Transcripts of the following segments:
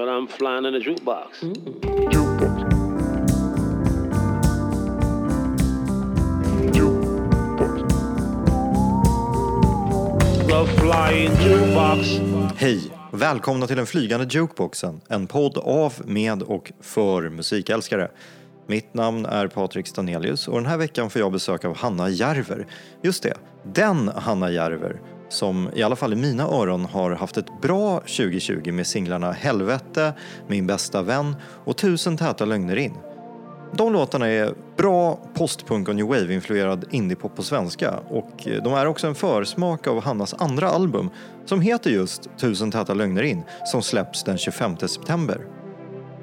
But I'm flying in a jukebox. The flying jukebox. Hej! Välkomna till den flygande jukeboxen, en podd av, med och för musikälskare. Mitt namn är Patrik Stanelius och den här veckan får jag besök av Hanna Järver. Just det, den Hanna Järver som i alla fall i mina öron har haft ett bra 2020 med singlarna Helvete, Min bästa vän och Tusen täta lögner in. De låtarna är bra postpunk och new wave-influerad indiepop på svenska och de är också en försmak av Hannas andra album som heter just Tusen täta lögner in som släpps den 25 september.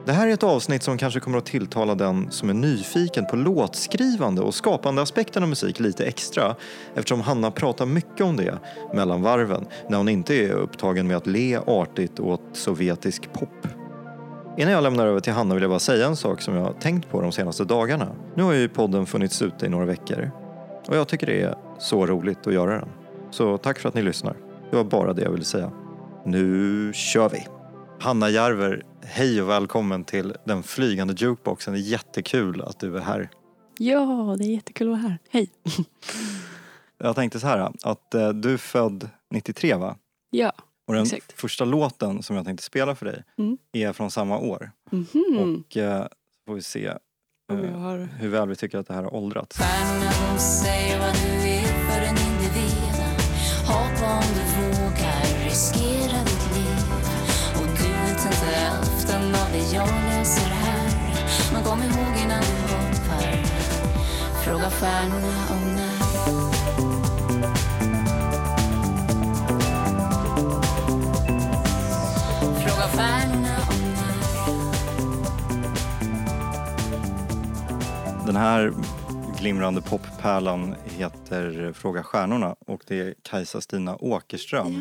Det här är ett avsnitt som kanske kommer att tilltala den som är nyfiken på låtskrivande och skapande aspekten av musik lite extra eftersom Hanna pratar mycket om det mellan varven när hon inte är upptagen med att le artigt åt sovjetisk pop. Innan jag lämnar över till Hanna vill jag bara säga en sak som jag har tänkt på de senaste dagarna. Nu har ju podden funnits ute i några veckor och jag tycker det är så roligt att göra den. Så tack för att ni lyssnar. Det var bara det jag ville säga. Nu kör vi! Hanna Järver, hej och välkommen till den flygande jukeboxen. Det är jättekul att du är här. Ja, det är jättekul att vara här. Hej! Jag tänkte så här att eh, du är född 93 va? Ja, Och den Exakt. första låten som jag tänkte spela för dig Mm. är från samma år. mhm. Och eh, får vi se eh, har... hur väl vi tycker att det här har åldrats. Stjärnorna de säger vad du är för en individ Hoppa om du vågar, riskera Fråga stjärnorna om när Fråga stjärnorna om när Den här glimrande poppärlan heter Fråga stjärnorna och det är Kajsa-Stina Åkerström,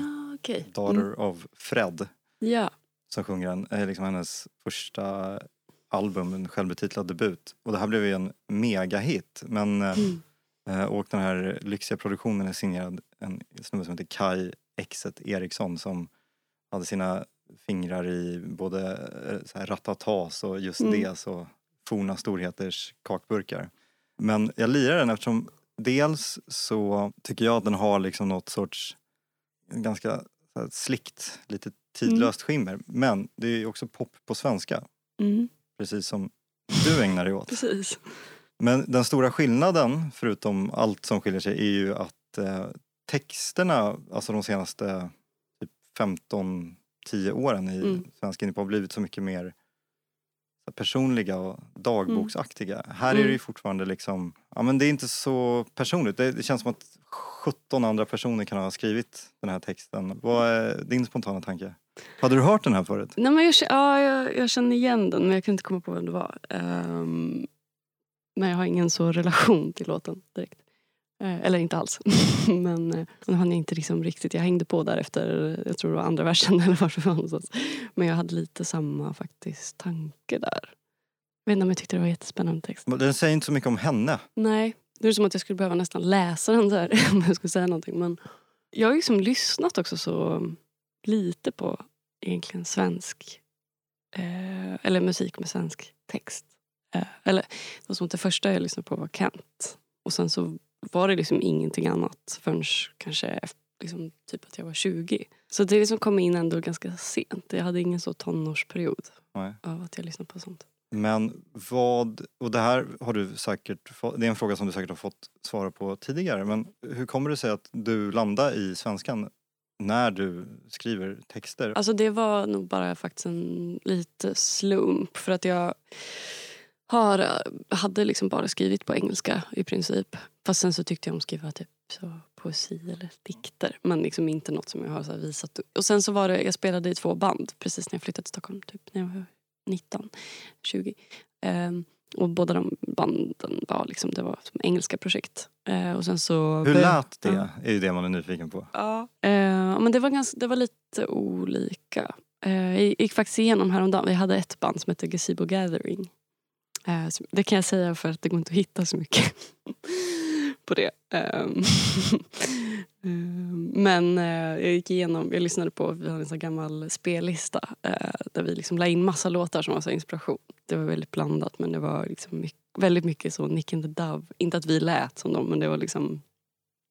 Ja, daughter Mm. of Fred, Ja, som sjunger den. är liksom hennes första album, en självbetitlad debut. Och det här blev ju en megahit. Men, eh, Mm. eh, och den här lyxiga produktionen är signerad en snubbe som heter Kai Exet Eriksson som hade sina fingrar i både eh, så här ratatas och just Mm. det så forna storheters kakburkar. Men jag lirar den eftersom dels så tycker jag att den har liksom något sorts ganska slickt, lite tidlöst skimmer. Men det är ju också pop på svenska, mm. Precis som du ägnar dig åt. precis. Men den stora skillnaden, förutom allt som skiljer sig, är ju att eh, texterna, alltså de senaste typ 15-10 åren i Mm. svensk indiepop har blivit så mycket mer personliga och dagboksaktiga. Här är det ju Mm. fortfarande liksom, ja men det är inte så personligt. Det, det känns som att 17 andra personer kan ha skrivit den här texten. Vad är din spontana tanke? Hade du hört den här förut? Nej, men jag, ja, jag, jag känner igen den men jag kan inte komma på vem det var. Um, men jag har ingen så relation till låten direkt. Eh, eller inte alls. men uh, hann jag inte liksom riktigt. Jag hängde på där efter, jag tror det var andra versen eller vart det var någonstans. Men jag hade lite samma faktiskt tanke där. Jag vet inte om jag tyckte det var jättespännande text. Den säger inte så mycket om henne. Nej, det är som att jag skulle behöva nästan läsa den här om jag skulle säga någonting. Men jag har liksom lyssnat också så lite på egentligen svensk, eh, eller musik med svensk text. Eh, eller som att det första jag lyssnade på var Kent. Och sen så var det liksom ingenting annat förrän kanske efter, liksom, typ att jag var 20. Så det liksom kom in ändå ganska sent. Jag hade ingen så tonårsperiod Nej. av att jag lyssnade på sånt. Men vad, och det här har du säkert det är en fråga som du säkert har fått svara på tidigare. Men hur kommer det sig att du landar i svenskan när du skriver texter? Alltså det var nog bara faktiskt en lite slump för att jag har, eh, hade liksom bara skrivit på engelska i princip. Fast sen så tyckte jag om att skriva typ så poesi eller dikter. Men liksom inte något som jag har så här visat. Och sen så var det, jag spelade i två band precis när jag flyttade till Stockholm. Typ när jag var 19, 20. Um, och båda de banden var liksom, det var som engelska projekt. Eh, och sen så hur lät det? Ja. är ju det man är nyfiken på. Ja. Eh, men det var, ganska, det var lite olika. Eh, jag gick faktiskt igenom häromdagen. Vi hade ett band som hette Gazebo Gathering. Eh, det kan jag säga för att det går inte att hitta så mycket. på det. Ehm, ehm, Men eh, jag gick igenom, jag lyssnade på, vi har en sån gammal spellista eh, där vi liksom la in massa låtar som var så inspiration. Det var väldigt blandat men det var liksom mycket, väldigt mycket så Nick and the Dove. Inte att vi lät som dem men det var liksom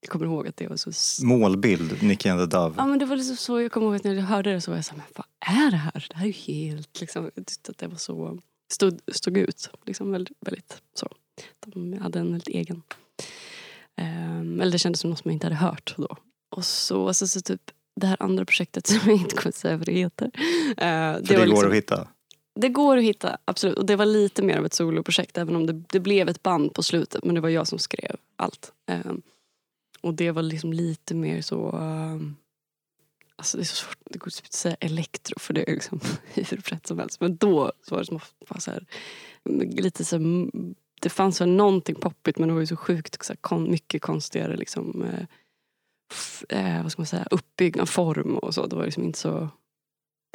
jag kommer ihåg att det var så... Målbild, Nicky and the Dove. Ja men det var liksom så, jag kommer ihåg att när jag hörde det så var jag såhär, men vad är det här? Det här är ju helt liksom, jag tyckte att det var så, stod, stod ut. Liksom väldigt, väldigt så. De hade en väldigt egen. Um, eller det kändes som något som jag inte hade hört då. Och så, alltså, så typ det här andra projektet som jag inte kommer säga vad det heter. För det, var går liksom- att hitta. det går att hitta, absolut. Och det var lite mer av ett soloprojekt även om det, det blev ett band på slutet. Men det var jag som skrev allt. Ehm, och det var liksom lite mer så... ehm, alltså det är så svårt, det går inte att säga elektro för det är liksom hur brett som helst. Men då så var det som att så här, lite så här, det fanns väl någonting poppigt men det var ju så sjukt så här, kon, mycket konstigare liksom, eh, f, eh, vad ska man säga, uppbyggnad, form och så. Det var liksom inte så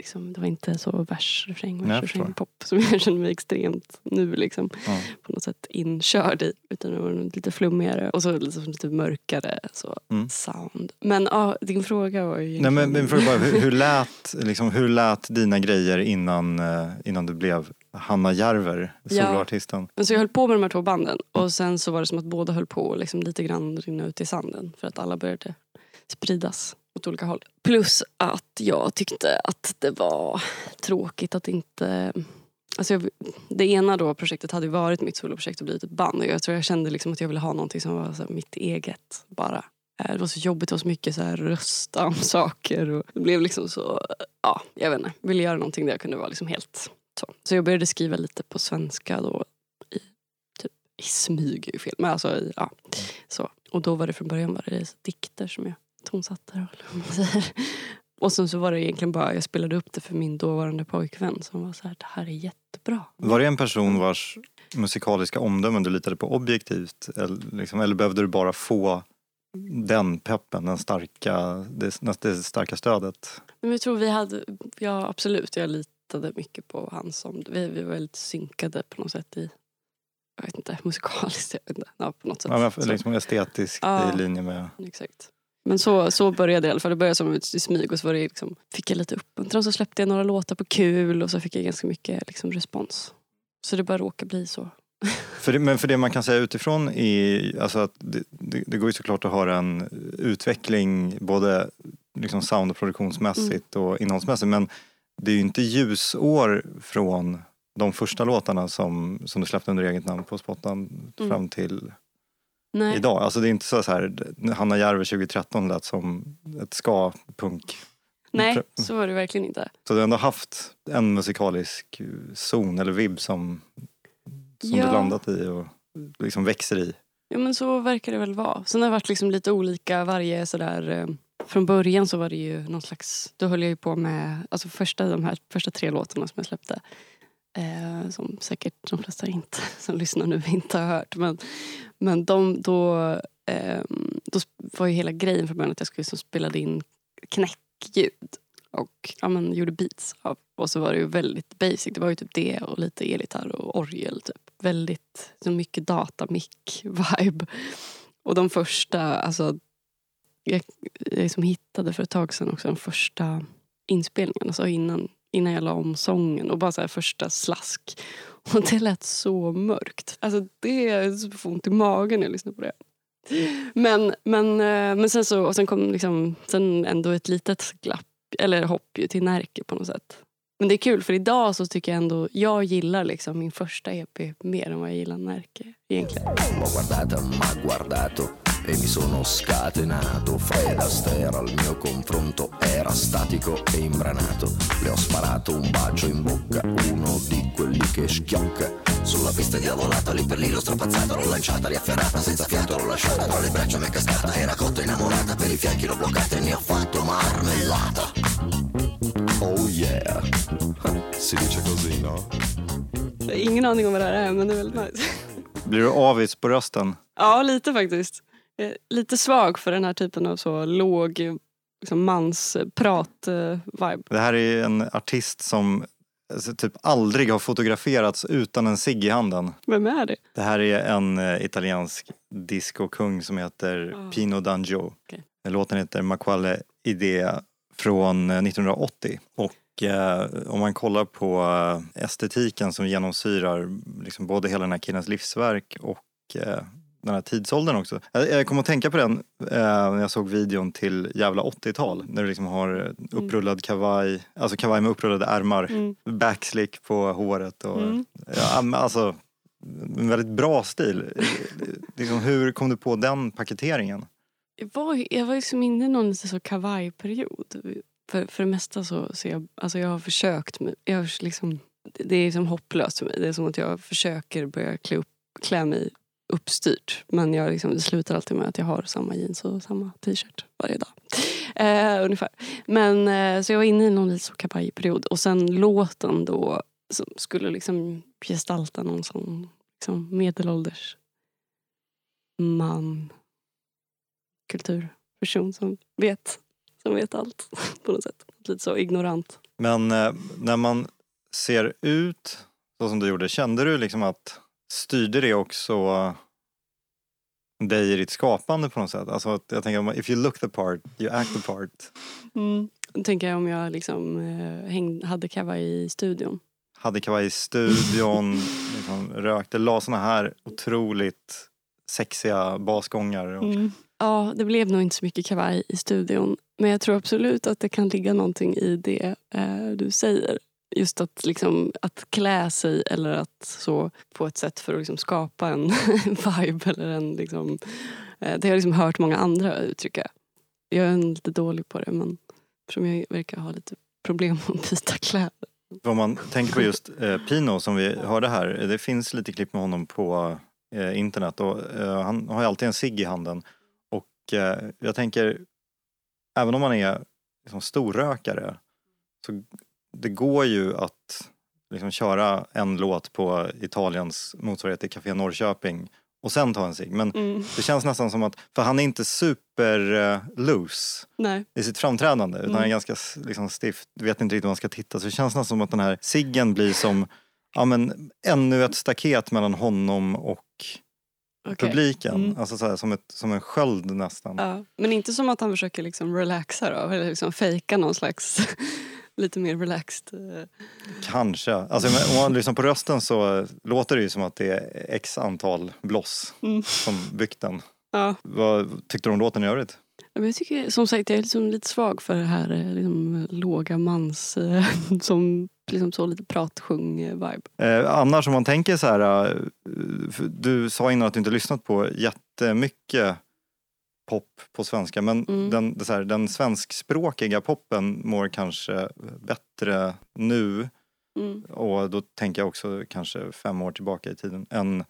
liksom, det var inte så vers, refräng, vers, refräng, pop som jag känner mig extremt nu liksom Ja. på något sätt inkörd i. Utan det var lite flummigare och så liksom lite mörkare så, Mm. sound. Men ja, din fråga var ju Nej, men, egentligen- men bara, hur, hur, lät, liksom, hur lät dina grejer innan, eh, innan du blev Hanna Järver, Ja. soloartisten? Men så jag höll på med de här två banden och sen så var det som att båda höll på att liksom lite grann rinna ut i sanden för att alla började spridas åt olika håll. Plus att jag tyckte att det var tråkigt att inte... Alltså jag, det ena då projektet hade varit mitt soloprojekt och blivit typ ett band och jag tror jag kände liksom att jag ville ha någonting som var så mitt eget bara. Eh, det var så jobbigt, det var så mycket så här rösta om saker och det blev liksom så, ja jag vet inte, ville göra någonting där jag kunde vara liksom helt så. Så jag började skriva lite på svenska då i, typ, i smyg är ju fel, men alltså i, ja. Så. Och då var det från början var det dikter som jag man säger. Och sen så var det egentligen bara, jag spelade upp det för min dåvarande pojkvän som var så här, det här är jättebra. Var det en person vars musikaliska omdömen du litade på objektivt? Eller, liksom, eller behövde du bara få den peppen, den starka, det, det starka stödet? Men jag tror vi hade, ja absolut, jag litade mycket på hans som, vi, vi var väldigt synkade på något sätt i, jag vet inte, musikaliskt, jag vet inte, ja, på något sätt. Ja, men, liksom estetiskt Ja. i linje med... Exakt. Men så, så började det i alla fall. Det började som i smyg och så var det liksom, fick jag lite uppmuntran. Så släppte jag några låtar på kul och så fick jag ganska mycket liksom, respons. Så det bara råkade bli så. För det, men för det man kan säga utifrån är alltså att det, det, det går ju såklart att höra en utveckling både liksom sound och produktionsmässigt Mm. och innehållsmässigt men det är ju inte ljusår från de första låtarna som, som du släppte under eget namn på Spottan Mm. fram till Nej. idag. Alltså det är inte så, så här, Hanna Järve 2013 lät som ett ska-punk. Nej, så var det verkligen inte. Så du har ändå haft en musikalisk zon eller vibb som, som Ja. du landat i och liksom växer i. Ja men så verkar det väl vara. Sen har det varit liksom lite olika varje sådär. Eh, från början så var det ju någon slags, då höll jag ju på med, alltså första, de här första tre låtarna som jag släppte. Som säkert de flesta inte, som lyssnar nu inte har hört. Men, men de, då, eh, då var ju hela grejen från början att jag skulle liksom spela in knäckljud. Och ja, men, gjorde beats av. Och så var det ju väldigt basic. Det var ju typ det och lite elgitarr och orgel. Typ. Väldigt så mycket datamick-vibe. Och de första, alltså jag, jag liksom hittade för ett tag sedan också de första inspelningarna. Alltså innan, innan jag la om sången och bara så här första slask. Och det lät så mörkt. Alltså det är så får ont i magen när jag lyssnar på det. Men, men, eh, men sen så, och sen kom liksom, sen ändå ett litet glapp, eller hopp ju till Närke på något sätt. Men det är kul för idag så tycker jag ändå, jag gillar liksom min första EP mer än vad jag gillar Närke egentligen. E mi sono scatenato. Fred Astaire al mio confronto era statico e imbranato. Le ho sparato un bacio in bocca, uno di quelli che schiocca. Sulla pista diavolata, lì per lì l'ho strappazzata, l'ho lanciata, riafferrata, senza fiato l'ho lasciata, tra le braccia mi è cascata, era cotta innamorata, per i fianchi l'ho bloccata e ne ho fatto marmellata. Oh yeah, si dice così no? Ingen aning om vad det här är men det är väldigt nice. Blir du avis på rösten? Ja, lite faktiskt. Är Lite svag för den här typen av så låg liksom mansprat-vibe. Det här är en artist som alltså, typ aldrig har fotograferats utan en cigg i handen. Vem är det? Det här är en eh, italiensk discokung som heter Ah. Pino D'Angio. Okej. Låten heter Ma quale idea från eh, 1980. Och eh, om man kollar på eh, estetiken som genomsyrar liksom både hela den här killens livsverk och eh, den här tidsåldern också. Jag, jag kom att tänka på den eh, när jag såg videon till Jävla 80-tal. När du liksom har upprullad kavaj, alltså kavaj med upprullade ärmar, Mm. backslick på håret och Mm. ja, alltså en väldigt bra stil. liksom, hur kom du på den paketeringen? Jag var, jag var liksom inne i någon så kavajperiod. För, för det mesta så, så jag, alltså jag har försökt. Jag har liksom, det är som hopplöst för mig. Det är som att jag försöker börja klä, upp, klä mig uppstyrt. Men jag liksom, det slutar alltid med att jag har samma jeans och samma t-shirt varje dag. Eh, ungefär. Men, eh, så jag var inne i någon lite så kavajperiod. Och sen låten då som skulle liksom gestalta någon sån liksom medelålders man kulturperson som vet, som vet allt på något sätt. Lite så ignorant. Men eh, när man ser ut så som du gjorde, kände du liksom att styrde det också dig i ditt skapande på något sätt? Alltså att jag tänker, if you look the part, you act the part. Då tänker jag om jag liksom eh, häng, hade kavaj i studion. Hade kavaj i studion, liksom, rökte, la såna här otroligt sexiga basgångar. Och, Ja, det blev nog inte så mycket kavaj i studion. Men jag tror absolut att det kan ligga någonting i det eh, du säger. Just att, liksom, att klä sig eller att så på ett sätt för att liksom skapa en vibe. Eller en, liksom, eh, det har jag liksom hört många andra uttrycka. Jag är lite dålig på det men eftersom jag verkar ha lite problem att byta kläder. Om man tänker på just eh, Pino som vi hörde här, det finns lite klipp med honom på eh, internet och eh, han har ju alltid en cigg i handen. Och eh, jag tänker, även om man är liksom, storrökare, så det går ju att liksom, köra en låt på Italiens motsvarighet till Café Norrköping och sen ta en cigg. Men Mm. det känns nästan som att, för han är inte super eh, loose Nej. i sitt framträdande utan Mm. han är ganska s- liksom, stift, vet inte riktigt vad man ska titta. Så det känns nästan som att den här siggen blir som ja, men, ännu ett staket mellan honom och Okej. publiken. Mm. Alltså så här, som, ett, som en sköld nästan. Ja, men inte som att han försöker liksom relaxa då, eller liksom fejka någon slags lite mer relaxed. eh, Kanske. Alltså, om man lyssnar på rösten så låter det ju som att det är x antal bloss Mm. som byggt den. Ja. Vad tyckte du om låten i övrigt? Jag tycker som sagt jag är liksom lite svag för det här eh, liksom, låga mans eh, som liksom så lite pratsjung-vibe. Eh, annars om man tänker så här, du sa innan att du inte lyssnat på jättemycket pop på svenska men Mm. den, det här, den svenskspråkiga poppen mår kanske bättre nu Mm. och då tänker jag också kanske fem år tillbaka i tiden än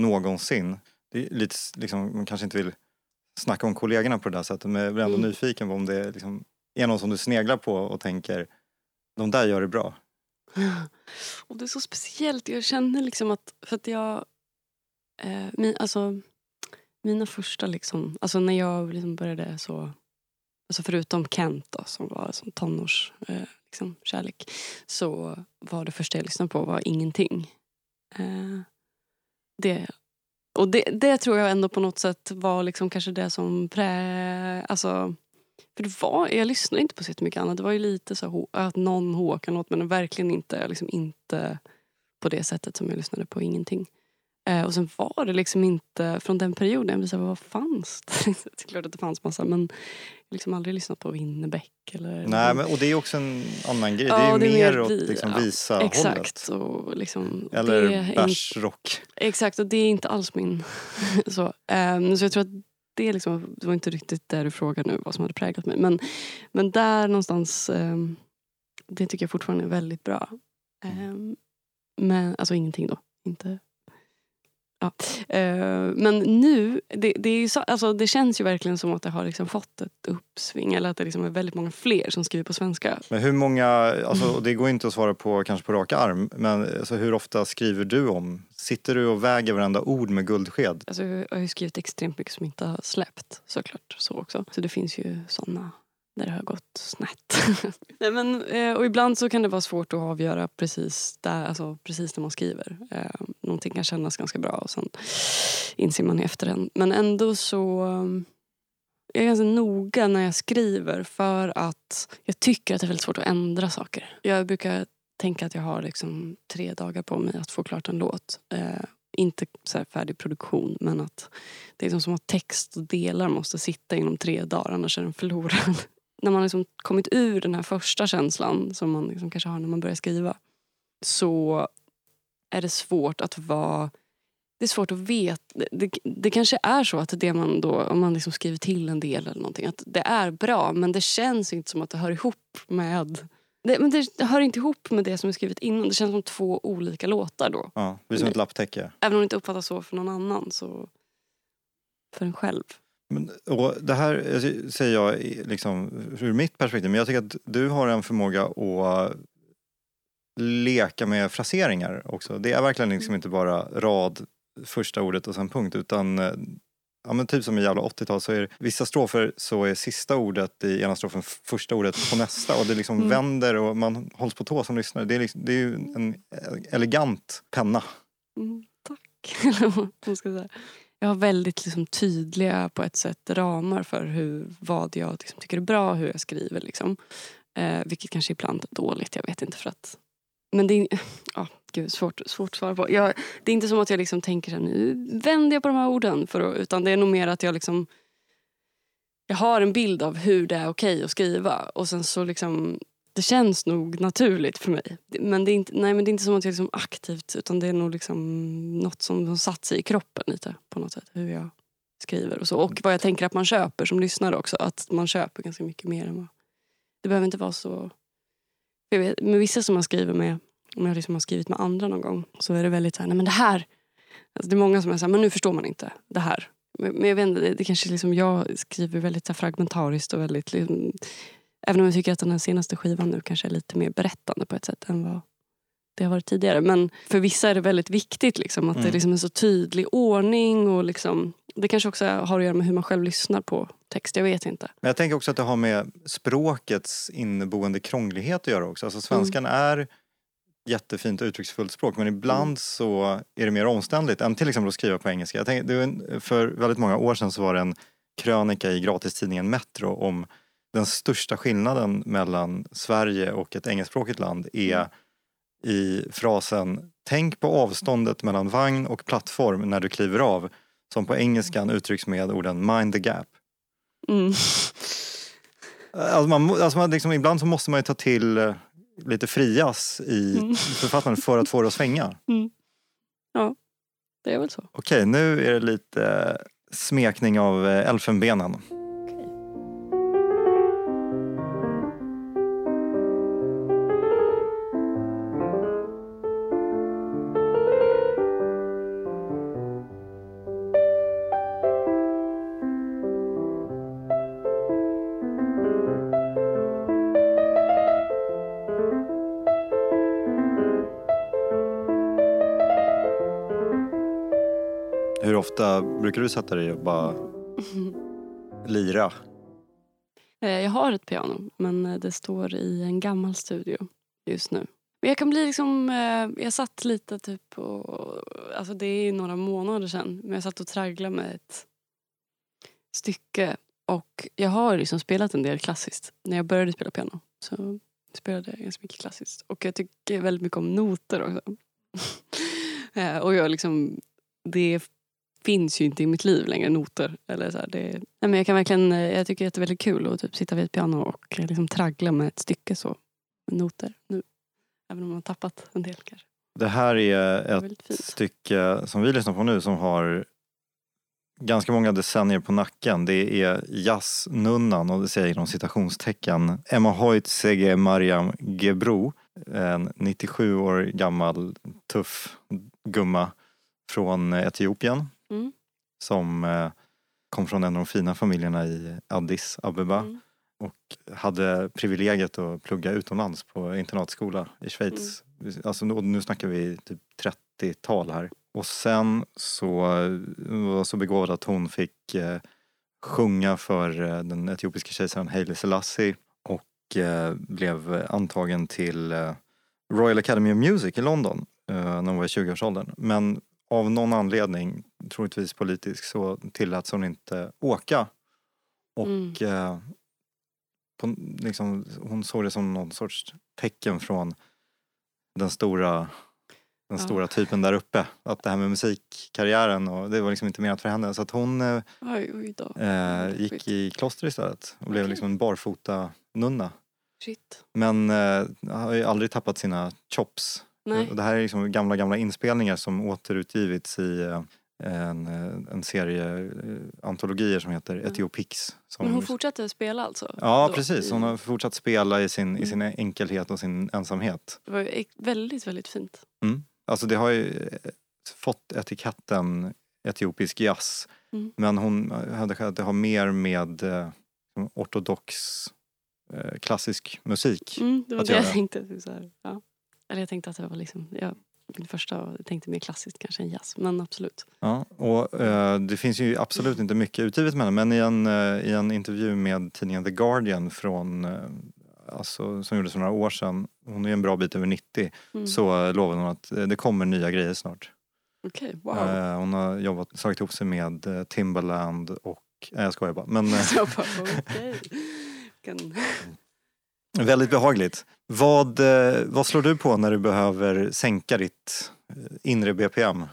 någonsin. Det är lite, liksom, man kanske inte vill snacka om kollegorna på det där sättet men jag blir ändå Mm. nyfiken på om det liksom, är någon som du sneglar på och tänker de där gör det bra. Och det är så speciellt. Jag känner liksom att, för att jag, eh, min, alltså, mina första liksom, alltså när jag liksom började så, alltså förutom Kent då, som var som tonårs eh, liksom, kärlek, så var det första jag lyssnade på var ingenting. Eh, det, och det, det tror jag ändå på något sätt var liksom kanske det som prä, alltså för det var, jag lyssnade inte på så mycket annat. Det var ju lite så att någon Håkan åt men verkligen inte, liksom inte på det sättet som jag lyssnade på ingenting. Eh, och sen var det liksom inte från den perioden, jag blev så här, vad fanns det? det är klart att det fanns massa men jag har liksom aldrig lyssnat på Winnerbäck eller Nej, men, och det är också en annan grej. Ja, det är ju det är mer mer åt vi- liksom, ja, visa Exakt. hållet. Och liksom, är Eller bärsrock. Exakt, och det är inte alls min... så. Ehm, så jag tror att det, är liksom, det var inte riktigt där du frågade nu vad som hade präglat mig. Men, men där någonstans, ehm, det tycker jag fortfarande är väldigt bra. Ehm, men, alltså ingenting då. Inte, ja. Ehm, men nu, det, det, är så, alltså, det känns ju verkligen som att det har liksom fått ett uppsving. Eller att det liksom är väldigt många fler som skriver på svenska. Men hur många, alltså, det går inte att svara på kanske på raka arm, men alltså, hur ofta skriver du om? Sitter du och väger varenda ord med guldsked? Alltså, jag har ju skrivit extremt mycket som inte har släppt såklart. Så också. Så det finns ju såna där det har gått snett. Nej, men, eh, och ibland så kan det vara svårt att avgöra precis, där, alltså, precis när man skriver. Eh, någonting kan kännas ganska bra och sen inser man i efterhand. Men ändå så eh, jag är ganska noga när jag skriver för att jag tycker att det är väldigt svårt att ändra saker. Jag brukar tänka att jag har liksom tre dagar på mig att få klart en låt. Eh, inte så här färdig produktion men att det är liksom som att text och delar måste sitta inom tre dagar annars är den förlorad. när man liksom kommit ur den här första känslan som man liksom kanske har när man börjar skriva så är det svårt att vara det är svårt att veta. Det, det, kanske är så att det man då, om man liksom skriver till en del eller någonting, att det är bra men det känns inte som att det hör ihop med det, men det, hör inte ihop med det som är skrivet innan. Det känns som två olika låtar då. Ja, det är som ett lapptäcke. Även om det inte uppfattas så för någon annan så för en själv. Och det här säger jag liksom, ur mitt perspektiv, men jag tycker att du har en förmåga att leka med fraseringar också. Det är verkligen liksom inte bara rad, första ordet och sen punkt utan eh, Ja men typ som i jävla 80-tal så är det, vissa strofer så är sista ordet i ena strofen första ordet på nästa och det liksom Mm. vänder och man hålls på tå som lyssnare. Det är, liksom, det är ju en elegant penna. Mm, tack. Eller vad man ska säga. Jag har väldigt liksom, tydliga på ett sätt ramar för hur, vad jag liksom, tycker är bra, hur jag skriver. Liksom. Eh, vilket kanske ibland är dåligt, jag vet inte. för att Men det är ja, gud, svårt, svårt att svara på. Jag, det är inte som att jag liksom tänker så här, nu vänder jag på de här orden. För att, utan det är nog mer att jag liksom jag har en bild av hur det är okej okay att skriva. Och sen så liksom det känns nog naturligt för mig. Men det är inte, nej, men det är inte som att jag liksom aktivt utan det är nog liksom något som har satt sig i kroppen lite på något sätt. Hur jag skriver och så. Och vad jag tänker att man köper som lyssnare också. Att man köper ganska mycket mer än vad... Det behöver inte vara så... Jag vet, med vissa som man skriver med, om jag liksom har skrivit med andra någon gång, så är det väldigt så här, nej men det här. Alltså det är många som är så här, men nu förstår man inte det här. Men men jag vet inte, det, det kanske liksom, jag skriver väldigt så fragmentariskt och väldigt liksom, Även om jag tycker att den senaste skivan nu kanske är lite mer berättande på ett sätt än vad det har varit tidigare. Men för vissa är det väldigt viktigt liksom, att det Mm. är liksom en så tydlig ordning. Och liksom, det kanske också har att göra med hur man själv lyssnar på text. Jag vet inte. Men jag tänker också att det har med språkets inneboende krånglighet att göra också. Alltså svenskan är jättefint och uttrycksfullt språk men ibland Mm. så är det mer omständligt än till exempel att skriva på engelska. Jag tänker, det för väldigt många år sedan så var det en krönika i gratistidningen Metro om den största skillnaden mellan Sverige och ett engelskspråkigt land är Mm. i frasen Tänk på avståndet mellan vagn och plattform när du kliver av som på engelskan uttrycks med orden mind the gap. Mm. Alltså man, alltså man liksom, ibland så måste man ju ta till eh, lite frias i Mm. författandet för att få det att svänga. Det är väl så. Okej, nu är det lite eh, smekning av eh, elfenbenen. Ofta brukar du sätta dig och bara lira? Eh, jag har ett piano men eh, det står i en gammal studio just nu. Men jag kan bli liksom, eh, jag satt lite typ och, alltså det är några månader sedan, men jag satt och tragglade med ett stycke och jag har liksom spelat en del klassiskt. När jag började spela piano så spelade jag ganska mycket klassiskt och jag tycker väldigt mycket om noter också. Och jag liksom, det finns ju inte i mitt liv längre, noter. Eller så här, det, nej men jag, kan verkligen, eh, jag tycker att det är väldigt kul att typ sitta vid ett piano och eh, liksom traggla med ett stycke så. Med noter nu. Även om man har tappat en del kanske. Det här är är ett fint. stycke som vi lyssnar på nu som har ganska många decennier på nacken. Det är jazznunnan, och det säger jag inom citationstecken, Emma Hoyt Sege Mariam Gebro. En 97 år gammal tuff gumma från Etiopien Mm. som eh, kom från en av de fina familjerna i Addis Abeba Mm. och hade privilegiet att plugga utomlands på internatskola i Schweiz. Alltså, nu- nu snackar vi typ 30-tal här. Och sen så var så begåvad att hon fick eh, sjunga för eh, den etiopiska kejsaren Haile Selassie och eh, blev antagen till eh, Royal Academy of Music i London eh, när hon var i 20-årsåldern. Men av någon anledning, troligtvis politisk, så tilläts hon inte åka. Och Mm. eh, på, liksom, hon såg det som någon sorts tecken från den stora den Ja. stora typen där uppe. Att det här med musikkarriären, och det var liksom inte menat för henne. Så att hon eh, Oj, oj eh, gick i kloster istället och blev Okej. liksom en barfota nunna. Shit. Men eh, har ju aldrig tappat sina chops. Nej. Och det här är liksom gamla, gamla inspelningar som återutgivits i eh, en, eh, en serie eh, antologier som heter Etiopix. Som Men hon fortsatte spela alltså? Ja då, precis, i- hon har fortsatt spela i sin, i Mm. sin enkelhet och sin ensamhet. Det var väldigt, väldigt fint. Alltså det har ju fått etiketten etiopisk jazz. Mm. Men hon hade att det har mer med eh, ortodox eh, klassisk musik. Mm, det var Att det jag göra. tänkte. typ Så här, ja. Eller jag tänkte att det var liksom, ja, min första jag tänkte mer klassiskt kanske än jazz. Men absolut. Ja, och eh, det finns ju absolut inte mycket utgivet med men i en, eh, i en intervju med tidningen The Guardian från eh, Alltså, som gjordes för några år sedan, hon är en bra bit över 90, Mm. så eh, lovade hon att eh, det kommer nya grejer snart. Okej, wow. Eh, hon har jobbat, slagit ihop sig med Timbaland och, nej jag skojar bara, men jag bara. Vilken- väldigt behagligt. Vad, eh, vad slår du på när du behöver sänka ditt eh, inre BPM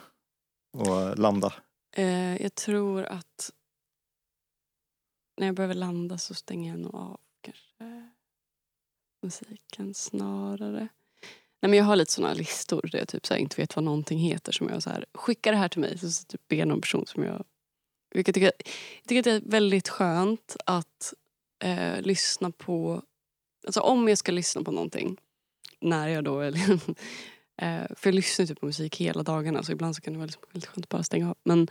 och landa? Eh, jag tror att när jag behöver landa så stänger jag nog av kanske musiken snarare. Nej, men jag har lite såna listor där jag typ så här inte vet vad någonting heter. Som jag så här, Skicka det här till mig så, typ ber jag någon person som jag... Vilket jag, tycker, jag tycker att det är väldigt skönt att eh, lyssna på... Alltså om jag ska lyssna på någonting när jag då är Eh, för jag lyssnar typ på musik hela dagarna så ibland så kan det vara liksom väldigt skönt att bara stänga av. Men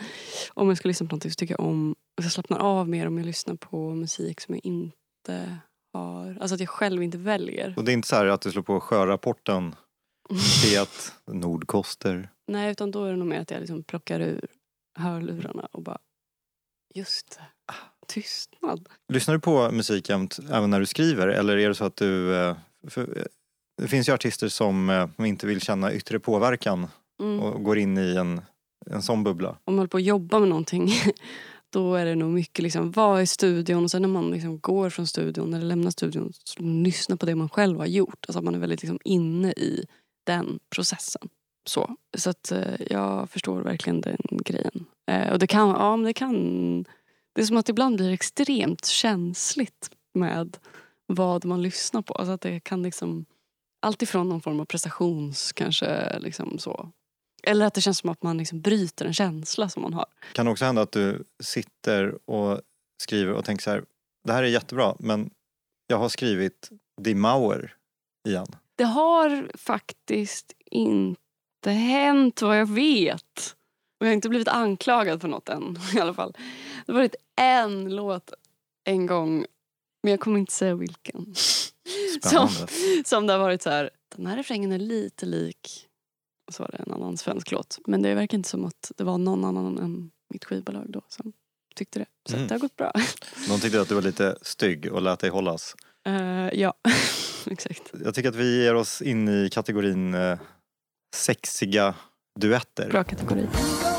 om jag ska lyssna på någonting så tycker jag om, jag slappnar av mer om jag lyssnar på musik som jag inte har, alltså att jag själv inte väljer. Och det är inte så här att du slår på sjörapporten, P1, Nordkoster. Nej utan då är det nog mer att jag liksom plockar ur hörlurarna och bara, just det, tystnad. Lyssnar du på musik jämt även när du skriver eller är det så att du... eh, För, eh, det finns ju artister som eh, inte vill känna yttre påverkan Mm. och går in i en, en sån bubbla. om man håller på att jobba med någonting då är det nog mycket liksom vara i studion och sen när man liksom går från studion eller lämnar studion så lyssna på det man själv har gjort. Alltså man är väldigt liksom inne i den processen. Så, så att jag förstår verkligen den grejen. Eh, och det kan, ja men det kan, det är som att ibland blir extremt känsligt med vad man lyssnar på. Alltså att det kan liksom, alltifrån någon form av prestations kanske liksom så. Eller att det känns som att man liksom bryter en känsla som man har. Kan det också hända att du sitter och skriver och tänker så här, det här är jättebra men jag har skrivit Die Mauer igen. Det har faktiskt inte hänt vad jag vet. Och jag har inte blivit anklagad för något än i alla fall. Det har varit en låt en gång, men jag kommer inte säga vilken. Som, Spännande. som det har varit så här, den här refrängen är lite lik, och så var det en annan svensk låt. Men det verkar inte som att det var någon annan än mitt skivbolag då som tyckte det. Så Mm. det har gått bra. De tyckte att du var lite stygg och lät dig hållas. Eh, ja, exakt. Jag tycker att vi ger oss in i kategorin eh, sexiga duetter. Bra kategori.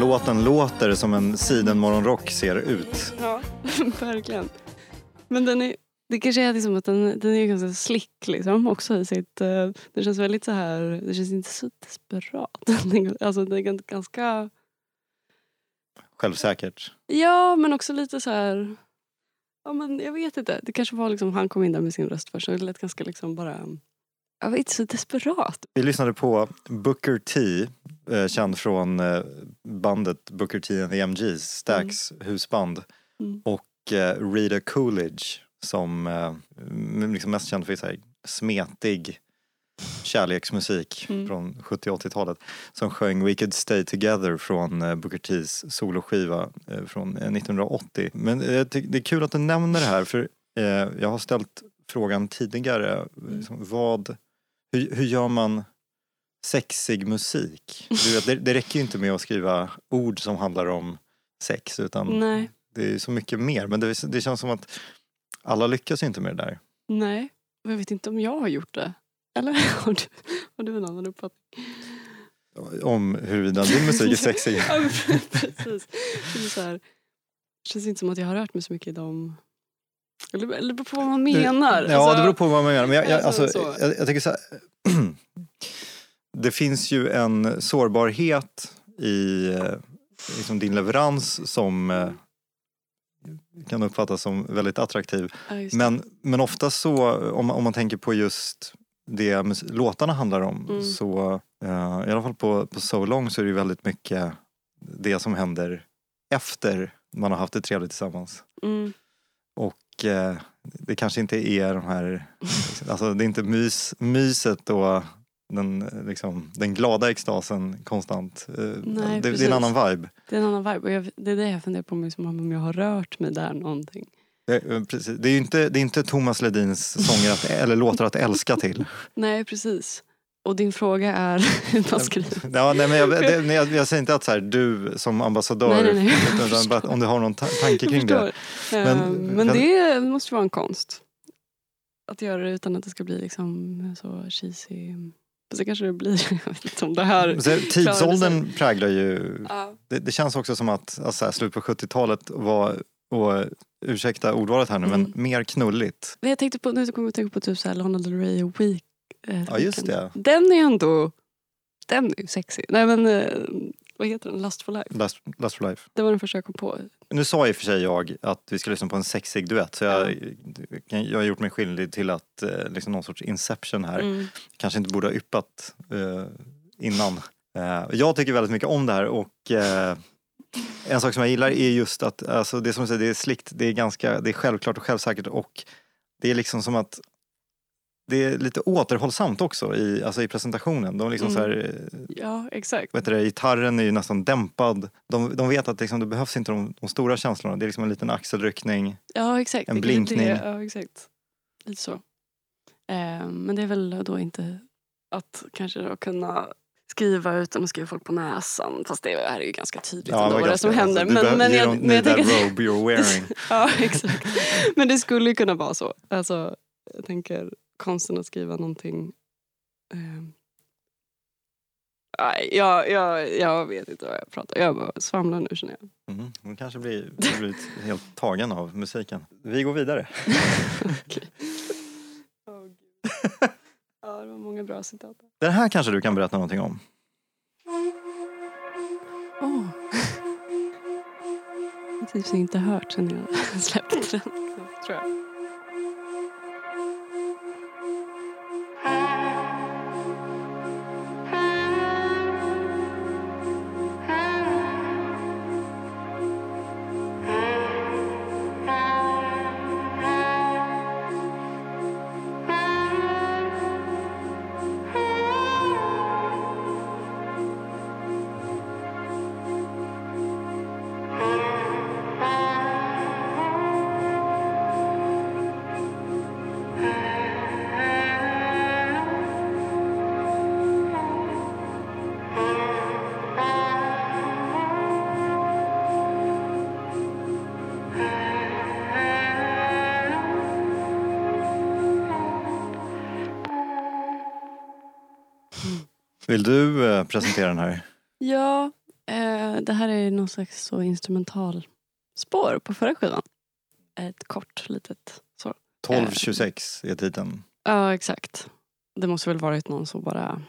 Den låten låter som en sidenmorgonrock ser ut. Ja, verkligen. Men den är, det kanske är liksom att den, den är ganska slick liksom också i sitt... eh, det känns väldigt så här, det känns inte så desperat. alltså det är gan- ganska... Självsäkert. Ja, men också lite så här... Ja, men jag vet inte. Det kanske var liksom, han kom in där med sin röst först och det lät ganska liksom bara... Jag var inte så desperat. Vi lyssnade på Booker T, eh, känd från eh, bandet Booker T and the MGs, Stax husband. Mm. Och eh, Rita Coolidge som eh, liksom mest känd för så här, smetig kärleksmusik Mm. från 70 80-talet som sjöng We could stay together från eh, Booker T's soloskiva från eh, 1980. Men det är kul att du nämner det här för jag har ställt frågan tidigare. Liksom, vad, hur, hur gör man sexig musik? Du vet, det, det räcker ju inte med att skriva ord som handlar om sex utan Nej, det är så mycket mer. Men det, det känns som att alla lyckas inte med det där. nej. Och Jag vet inte om jag har gjort det. Eller har du, har du en annan uppfattning? Om huruvida din musik är sexig. Ja, men precis. Det, så här, det känns inte som att jag har rört mig så mycket i dem. Eller, eller det beror på vad man menar. Ja, Alltså, det beror på vad man menar. Men jag, jag, Alltså, alltså, så. jag, jag tycker så här. Det finns ju en sårbarhet i eh, liksom din leverans som eh, kan uppfattas som väldigt attraktiv. ja. Men, men ofta så, om, man- om man tänker på just det låtarna handlar om, Mm. så eh, i alla fall på, på So Long så är det ju väldigt mycket det som händer efter man har haft det trevligt tillsammans. Mm. Och eh, det kanske inte är de här, alltså det är inte mys, myset och den, liksom, den glada extasen konstant. Eh, Nej, det, det är en annan vibe. Det är en annan vibe. Och jag, det är det jag funderar på mig, som om jag har rört mig där någonting. Eh, eh, Precis. Det är inte, det är inte Thomas Ledins sånger att, eller låtar att älska till. Nej, precis. Och din fråga är hur man skriver. Ja, nej, men jag, det, nej, jag, jag säger inte att så här, du som ambassadör, Nej, nej, utan bara om du har någon ta- tanke kring det. Men- Men, men kan- det måste vara en konst. Att göra det utan att det ska bli liksom så cheesy. Fast det kanske det blir. Jag vet inte om det här... Så, tidsåldern präglar ju Ja. Det, det känns också som att alltså, så här, slut på 70-talet var, och ursäkta ordvalet här nu, Mm. men mer knulligt. Men Jag tänkte på, nu kommer jag att tänka på typ så här Lana Del Rey och Week. eh, Ja, just det. Den är ändå... Den är ju sexig. Nej men, eh, vad heter den? Lust for life. Last, Last for life. Det var den första jag kom på. Nu sa i och för sig jag att vi ska lyssna på en sexig duett så jag, jag har gjort mig skyldig till att eh, liksom någon sorts inception här. Mm. Kanske inte borde ha yppat eh, innan. Eh, jag tycker väldigt mycket om det här och eh, en sak som jag gillar är just att alltså, det som du säger, det är slikt, det är ganska, det är självklart och självsäkert och det är liksom som att det är lite återhållsamt också i, alltså i presentationen. De liksom Mm. så här, Ja, exakt. vet du, gitarren är ju nästan dämpad. De, de vet att liksom, det behövs inte de, de stora känslorna. Det är liksom en liten axelryckning. Ja, exakt. En blinkning. Det, ja, exakt. Lite så. Eh, men det är väl då inte att kanske då kunna skriva utan att skriva folk på näsan. Fast det här är ju ganska tydligt ändå men vad det som händer. alltså, men, jag, jag tänker robe you're wearing. Ja, exakt. Men det skulle ju kunna vara så. Alltså, jag tänker konsten att skriva någonting. Eh, nej, jag, jag, jag vet inte vad jag pratar Jag bara svamlar nu känner jag. Mm, hon kanske blir, blir helt tagen av musiken. Vi går vidare. Åh, Gud. ja, det var många bra citat. Den här kanske du kan berätta någonting om. Åh. Jag har typ inte hört sen jag släppte den. Tror jag. Vill du eh, presentera den här? Ja, eh, det här är någon slags så instrumental spår på förra skivan. Ett kort litet så. 1226 är titeln. Ja, exakt. Det måste väl varit någon som bara...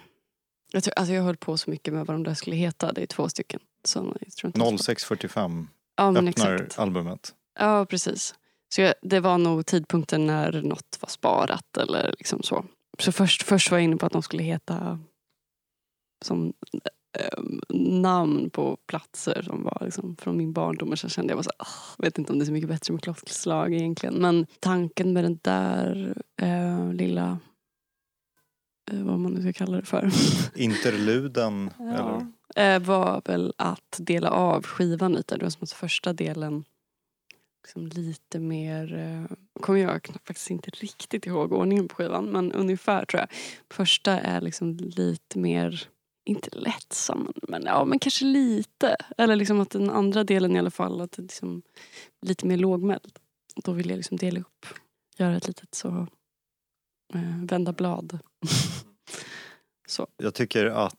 Jag, tror, alltså jag höll på så mycket med vad de där skulle heta. Det är två stycken. sådana instrumentalspår. 0645 Ja, öppnar exakt. albumet. Ja, precis. Så jag, det var nog tidpunkten när något var sparat eller liksom så. Så först, först var jag inne på att de skulle heta som ehm, namn på platser som var liksom från min barndom. Och så kände jag bara så "Ah, vet inte om det är så mycket bättre med klockslag egentligen. Men tanken med den där eh, lilla, eh, vad man nu ska kalla det för. Interluden, eller? Ja. Eh, var väl att dela av skivan lite. Det var som att första delen liksom lite mer... Eh, kommer jag faktiskt inte riktigt ihåg ordningen på skivan men ungefär tror jag. Första är liksom lite mer, inte lättsam men, ja, men kanske lite. Eller liksom att den andra delen i alla fall att det liksom lite mer lågmäld. Då vill jag liksom dela upp, göra ett litet så eh, vända blad. så. Jag tycker att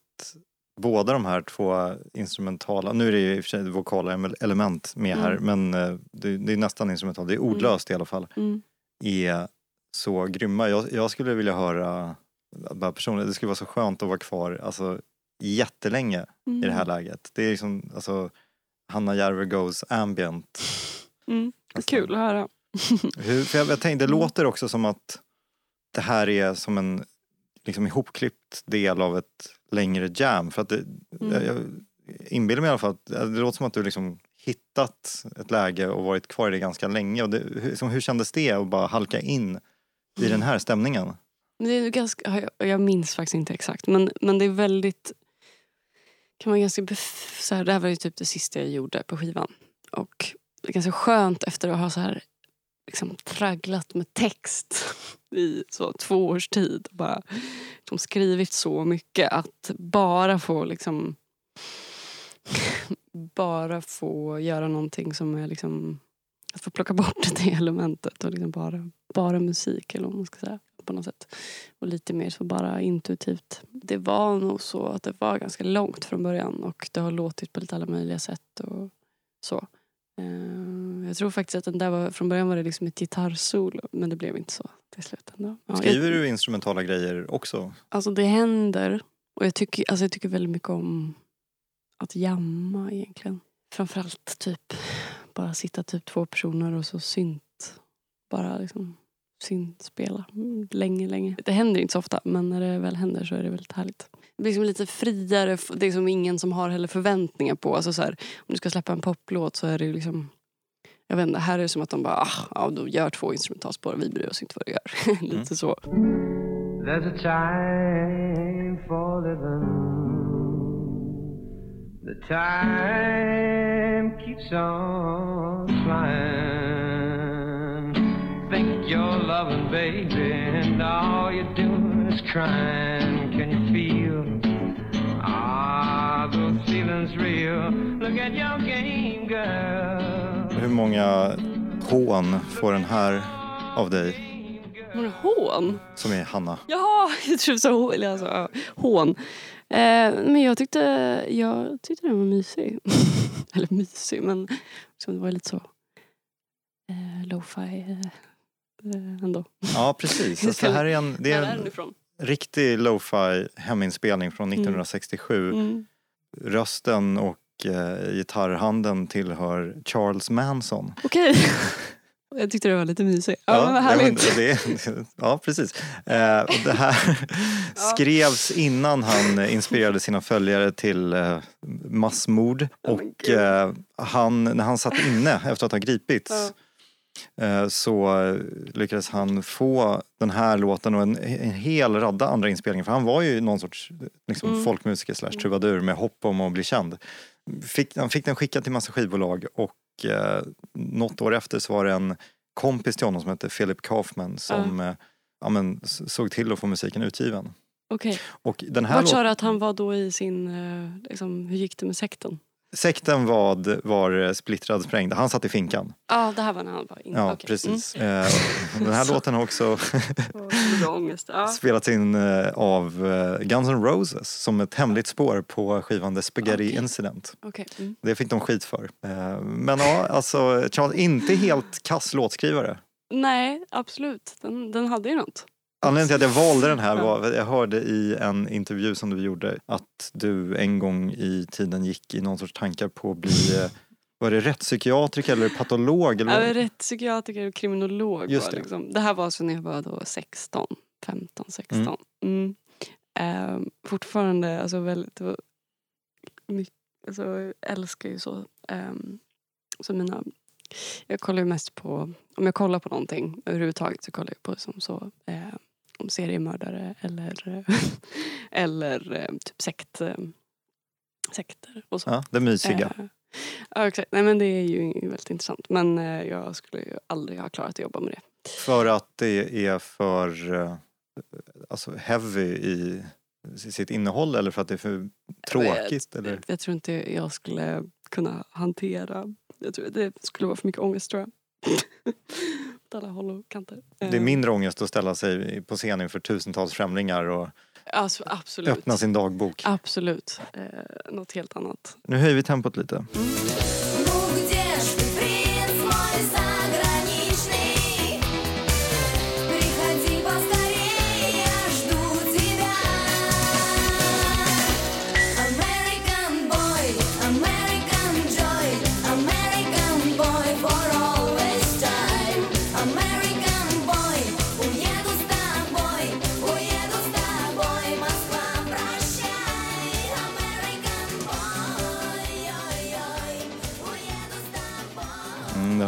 båda de här två instrumentala, nu är det ju i och för sig vokala em- element med här Mm. men eh, det, det är nästan instrumentalt, det är ordlöst i alla fall. Mm. är så grymma. Jag, jag skulle vilja höra, bara personligen, det skulle vara så skönt att vara kvar alltså, jättelänge i det här läget. Det är liksom, alltså, Hanna Järve Goes ambient. Mm. Alltså, Kul att höra. Hur, för jag, jag tänkte, det Mm. låter också som att det här är som en liksom ihopklippt del av ett längre jam. För att det, Mm. jag, jag inbillar mig i alla fall att det låter som att du liksom hittat ett läge och varit kvar i det ganska länge. Och det, hur, hur kändes det att bara halka in i den här stämningen? Det är ganska, jag minns faktiskt inte exakt men, men det är väldigt kan vara ganska bef- så här, Det här var ju typ det sista jag gjorde på skivan. Och det är ganska skönt efter att ha så här liksom tragglat med text i så två års tid. Bara liksom skrivit så mycket att bara få liksom bara få göra någonting som är liksom att få plocka bort det elementet och liksom bara, bara musik eller vad man ska säga på något sätt. Och lite mer så bara intuitivt. Det var nog så att det var ganska långt från början och det har låtit på lite alla möjliga sätt och så. Eh, Jag tror faktiskt att den där var, från början var det liksom ett gitarrsolo men det blev inte så till slut ändå. Ja, Skriver jag, du instrumentala grejer också? Alltså det händer och jag tycker, alltså jag tycker väldigt mycket om att jamma egentligen. Framförallt typ bara sitta typ två personer och så synt. Bara liksom syntspela mm, länge, länge. Det händer inte så ofta men när det väl händer så är det väldigt härligt. Det blir liksom lite friare, det är som ingen som har heller förväntningar på. Alltså så här, om du ska släppa en poplåt så är det ju liksom jag vet inte, här är det som att de bara, ah, ja, de gör två instrumentalspår vi bryr oss inte vad du gör. lite så. There's a time for living. The time keeps on flying. You're loving, baby, and all you're doing is crying. Can you feel? Ah, those feelings real. Look at your game, girl. Hur många hån får den här av dig Var det hån? som är Hanna? Ja, jag tror så hån. Alltså, ja, hån. Eh, men jag tyckte, jag tyckte den var mysig. Eller mysig, men liksom, det var lite så eh, lo-fi eh, eh, ändå. Ja precis, alltså, här är en, det är en riktig lo-fi heminspelning från 1967. Mm. Rösten och eh, gitarrhanden tillhör Charles Manson. Okej. jag tyckte det var lite mysig. Ja, men ja, härligt. det, ja precis. Eh, det här skrevs innan han inspirerade sina följare till eh, massmord. men Och eh, han, när han satt inne efter att ha gripits eh, så eh, lyckades han få den här låten och en, en hel radda andra inspelningar. För han var ju någon sorts liksom, Mm. folkmusiker slash trubadur med hopp om att bli känd. Fick, han fick den skickad till massa skivbolag och eh, något år efter så var det en kompis till honom som hette Philip Kaufman som eh, ja, men, såg till att få musiken utgiven. Okej. Här Vart sa du att han var då i sin, eh, liksom, hur gick det med sekten? Sekten var, var splittrad, sprängd. Han satt i finkan. Ja, det här var när han var inne. Ja, Mm, Okej. precis. Eh, den här låten har också Mm. Spelats in eh, av eh, Guns N' Roses som ett hemligt spår på skivan The Spaghetti Okej. Incident. Okej. Mm. Det fick de skit för. Men ja, alltså Charles, inte helt kass låtskrivare. Nej, absolut. Den, den hade ju något. Anledningen till att jag valde den här var att jag hörde i en intervju som du gjorde att du en gång i tiden gick i någon sorts tankar på att bli eh, var det rättspsykiatriker eller patolog? Eller Jag vad? är rätt psykiatriker och kriminolog. Just var det. Liksom. det här var så när jag var då 16, 15, 16. Mm. Mm. Ehm, fortfarande alltså väldigt, var mycket, alltså, jag älskar ju så. Um, så mina, jag kollar ju mest på, om jag kollar på någonting överhuvudtaget så kollar jag på som så, eh, om seriemördare eller, eller eh, typ sekt, eh, sekter och så. Ja, det mysiga. Eh, ja, exakt. Nej, men det är ju väldigt intressant. Men eh, jag skulle ju aldrig ha klarat att jobba med det. För att det är för eh, alltså heavy i sitt innehåll eller för att det är för tråkigt? Eller? Jag tror inte jag skulle kunna hantera... Jag tror det skulle vara för mycket ångest tror jag. Åt alla håll och kanter. Det är Eh, mindre ångest att ställa sig på scen inför tusentals främlingar och Alltså, öppna sin dagbok. Absolut. Eh, något helt annat. Nu höjer vi tempot lite. Ну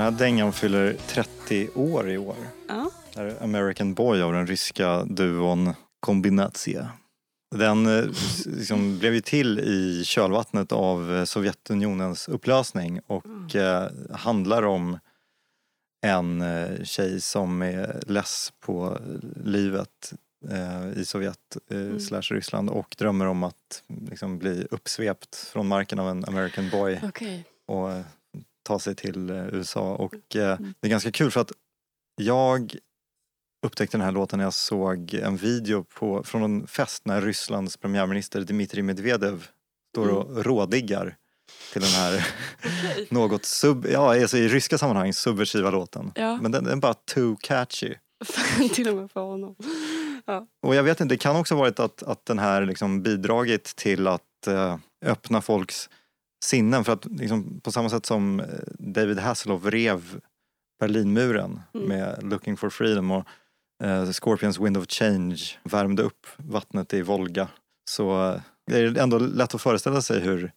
här dängan fyller 30 år i år. Ja. Det här är American Boy av den ryska duon Kombinatia. Den eh, liksom blev ju till i kölvattnet av eh, Sovjetunionens upplösning och eh, handlar om en tjej som är less på livet i Sovjet eh, slash Ryssland och drömmer om att liksom, bli uppsvept från marken av en American Boy Okej. och ta sig till eh, USA. Och eh, det är ganska kul för att jag upptäckte den här låten när jag såg en video på, från en fest när Rysslands premiärminister Dmitrij Medvedev står och rådiggar till den här något sub, ja, alltså i ryska sammanhang subversiva låten. Ja. Men den, den är bara too catchy. Till och med för honom. Och jag vet inte, det kan också varit att, att den här liksom bidragit till att eh, öppna folks sinnen. För att liksom, på samma sätt som eh, David Hasselhoff rev Berlinmuren med Looking for freedom och eh, Scorpions Wind of Change värmde upp vattnet i Volga. Så eh, det är ändå lätt att föreställa sig hur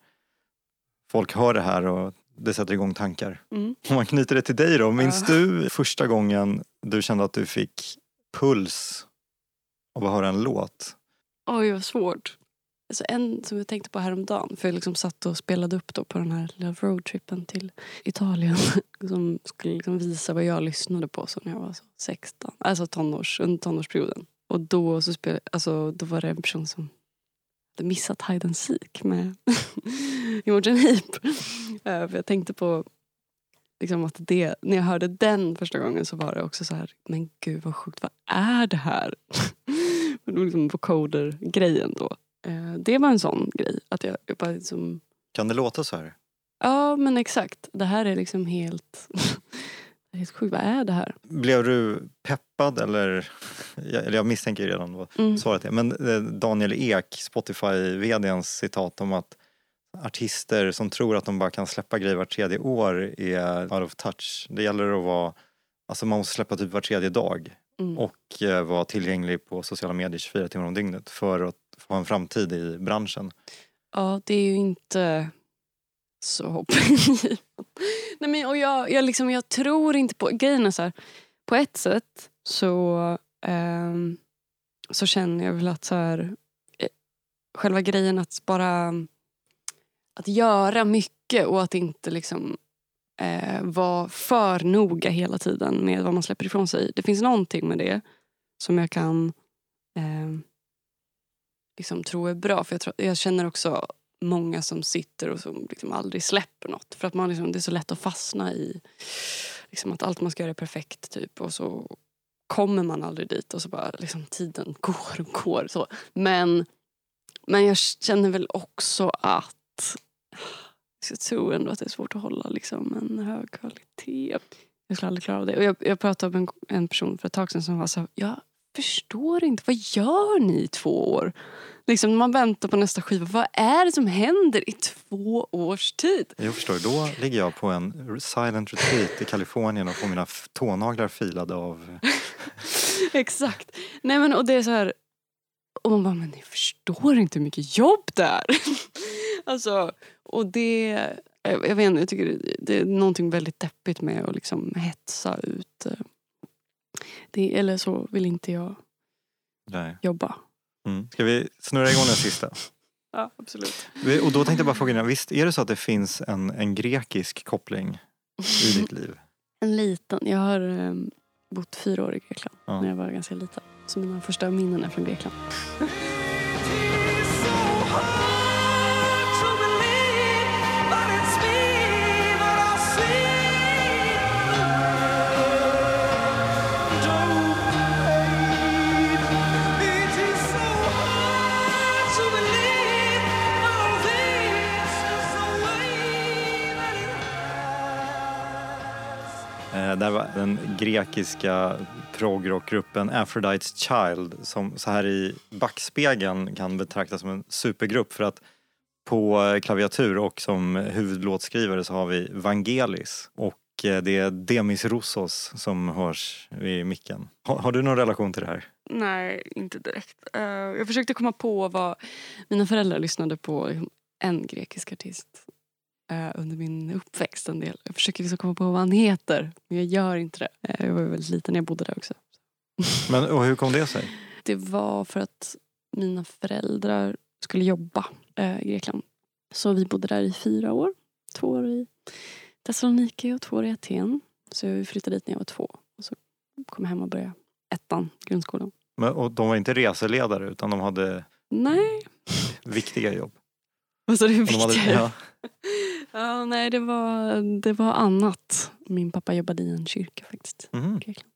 folk hör det här och det sätter igång tankar. Mm. Om man knyter det till dig då, minns Ja. du första gången du kände att du fick puls av att höra en låt? Oj, vad svårt. Alltså en som jag tänkte på häromdagen, för jag liksom satt och spelade upp då på den här lilla roadtrippen till Italien som skulle liksom visa vad jag lyssnade på så när jag var så 16, alltså tonårs, under tonårsperioden. Och då, så spelade, alltså, då var det en person som hade missat Hide and Seek med Imogen Heap. Eh, för jag tänkte på liksom att det, när jag hörde den första gången så var det också så här, men gud vad sjukt, vad är det här? Det var liksom vocoder-grejen då. Eh, Det var en sån grej. Att jag, bara liksom, Kan det låta så här? ja men exakt. Det här är liksom helt, det är helt sjukt. Vad är det här? Blev du peppad eller, jag- eller jag misstänker redan vad Mm. svaret är, men eh, Daniel Ek, Spotify-vdns citat om att artister som tror att de bara kan släppa grejer vart tredje år är out of touch. Det gäller att vara, alltså man måste släppa typ var tredje dag Mm. och eh, vara tillgänglig på sociala medier 24 timmar om dygnet för att få en framtid i branschen. Ja, det är ju inte så hoppingivande. Nej men och jag, jag, liksom, jag tror inte på, grejen är så här, på ett sätt så, eh, så känner jag väl att så här, eh, själva grejen att bara att göra mycket och att inte liksom eh, vara för noga hela tiden med vad man släpper ifrån sig. Det finns någonting med det som jag kan liksom tro är bra. För jag, tror, jag känner också många som sitter och som liksom aldrig släpper något. För att man liksom, det är så lätt att fastna i liksom att allt man ska göra är perfekt. Typ, och så kommer man aldrig dit och så bara liksom, tiden går och går. Så. Men, men jag känner väl också att jag tror ändå att det är svårt att hålla liksom, en hög kvalitet. Jag skulle aldrig klara av det. Och jag, jag pratade med en, en person för ett tag sedan som var så jag förstår inte, vad gör ni i två år? Liksom man väntar på nästa skiva, vad är det som händer i två års tid? Jag förstår, då ligger jag på en silent retreat i Kalifornien och får mina tånaglar filade av Exakt. Nej men och det är så här, och man bara, men ni förstår inte hur mycket jobb det är. Alltså, och det... Jag, jag vet inte, jag tycker det, det är någonting väldigt deppigt med att liksom hetsa ut. Det, eller så vill inte jag Nej. jobba. Mm. Ska vi snurra igång den sista? Ja, absolut. Och då tänkte jag bara fråga innan, visst är det så att det finns en, en grekisk koppling i ditt liv? En liten. Jag har um, bott fyra år i Grekland Ja. när jag var ganska liten. Så mina första minnen är från Grekland. den grekiska progrockgruppen Aphrodite's Child som så här i backspegeln kan betraktas som en supergrupp för att på klaviatur och som huvudlåtskrivare så har vi Vangelis och eh, det är Demis Roussos som hörs i micken. Har, har du någon relation till det här? Nej, inte direkt. Eh, jag försökte komma på vad mina föräldrar lyssnade på. En grekisk artist eh, under min uppväxt en del. Jag försöker liksom komma på vad han heter, men jag gör inte det. Eh, jag var väldigt liten när jag bodde där också. Men och hur kom det sig? Det var för att mina föräldrar skulle jobba eh, i Grekland. Så vi bodde där i fyra år. Två år i Thessaloniki och två år i Aten. Så jag flyttade dit när jag var två. Och så kom jag hem och började ettan, grundskolan. Men, och de var inte reseledare utan de hade Nej, viktiga jobb. Vad sa du? Och de hade, Viktiga? ja. Ja, nej, det var, det var annat. Min pappa jobbade i en kyrka faktiskt. Grekland.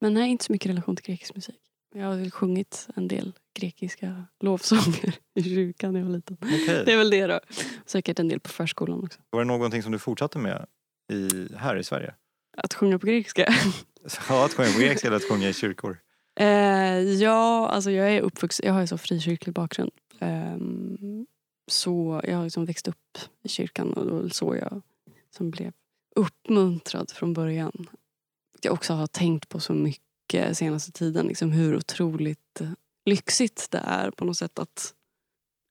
Men nej, inte så mycket relation till grekisk musik. Jag har väl sjungit en del grekiska lovsånger i kyrkan när jag var liten. Okej. Det är väl det då. Säkert en del på förskolan också. Var det någonting som du fortsatte med i, här i Sverige? Att sjunga på grekiska? Ja, att sjunga på grekiska eller att sjunga i kyrkor? Eh, ja, alltså jag är uppvuxen, jag har ju så frikyrklig bakgrund. Ehm, så jag har liksom växt upp i kyrkan och det var väl så jag som blev uppmuntrad från början. Jag också har tänkt på så mycket senaste tiden, liksom hur otroligt eh, lyxigt det är på något sätt att...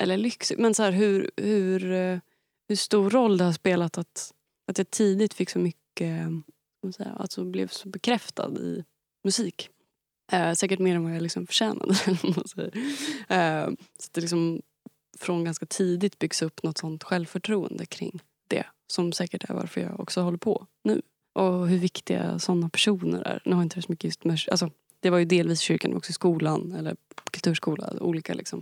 Eller lyxigt, men så här, hur, hur, eh, hur stor roll det har spelat att, att jag tidigt fick så mycket, säga, alltså blev så bekräftad i musik. Eh, säkert mer än vad jag liksom förtjänade. Eh, så det liksom från ganska tidigt byggs upp något sånt självförtroende kring det. Som säkert är varför jag också håller på nu. Och hur viktiga såna personer är. Nu har jag inte så mycket just med, alltså, det var ju delvis kyrkan men också skolan eller kulturskola. Olika liksom.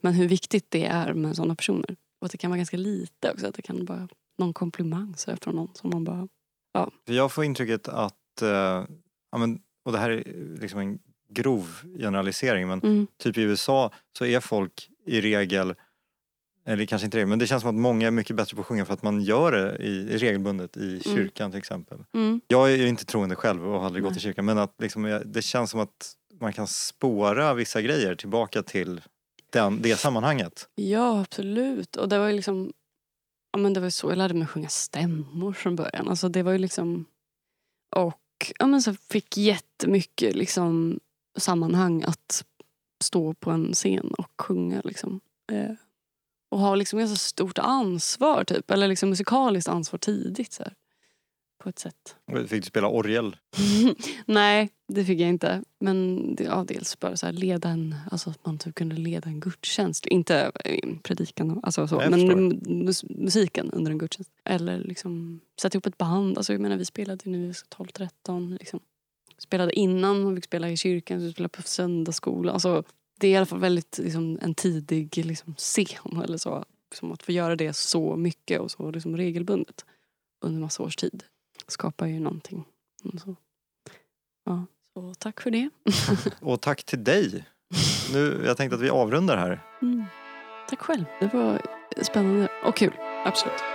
Men hur viktigt det är med såna personer. Och att det kan vara ganska lite också. Att det kan vara någon komplimang så från någon som man bara... För jag får intrycket att, eh, ja, men, och det här är liksom en grov generalisering, men Mm, typ i USA så är folk i regel, eller kanske inte regel, men det känns som att många är mycket bättre på att sjunga för att man gör det i, regelbundet i kyrkan till exempel. mm, Jag är ju inte troende själv och har aldrig gått Nej. i kyrkan, men att liksom, det känns som att man kan spåra vissa grejer tillbaka till den, det sammanhanget. Ja, absolut. Och det var ju liksom... Ja, men det var så jag lärde mig sjunga stämmor från början. Alltså det var ju liksom... Och ja, men så fick jättemycket liksom, sammanhang att stå på en scen och sjunga. Liksom. Eh, och ha liksom ganska stort ansvar, typ. Eller liksom musikaliskt ansvar tidigt. Så här, på ett sätt. Fick du spela orgel? Nej, det fick jag inte. Men det, ja, dels bara så här, leda en, alltså att man typ kunde leda en gudstjänst. Inte eh, predikan, alltså så, men mus, musiken under en gudstjänst. Eller liksom sätta ihop ett band. Alltså, jag menar, vi spelade ju nu 12-13. Liksom. Spelade innan, man fick spela i kyrkan, vi spelade på söndagsskola. Alltså, det är i alla fall väldigt liksom, en tidig liksom, scen. Eller så. Som att få göra det så mycket och så liksom, regelbundet under massa års tid skapar ju någonting. Och Så. Ja, så tack för det. Och tack till dig. Nu, jag tänkte att vi avrundar här. Mm. Tack själv. Det var spännande och kul. Absolut.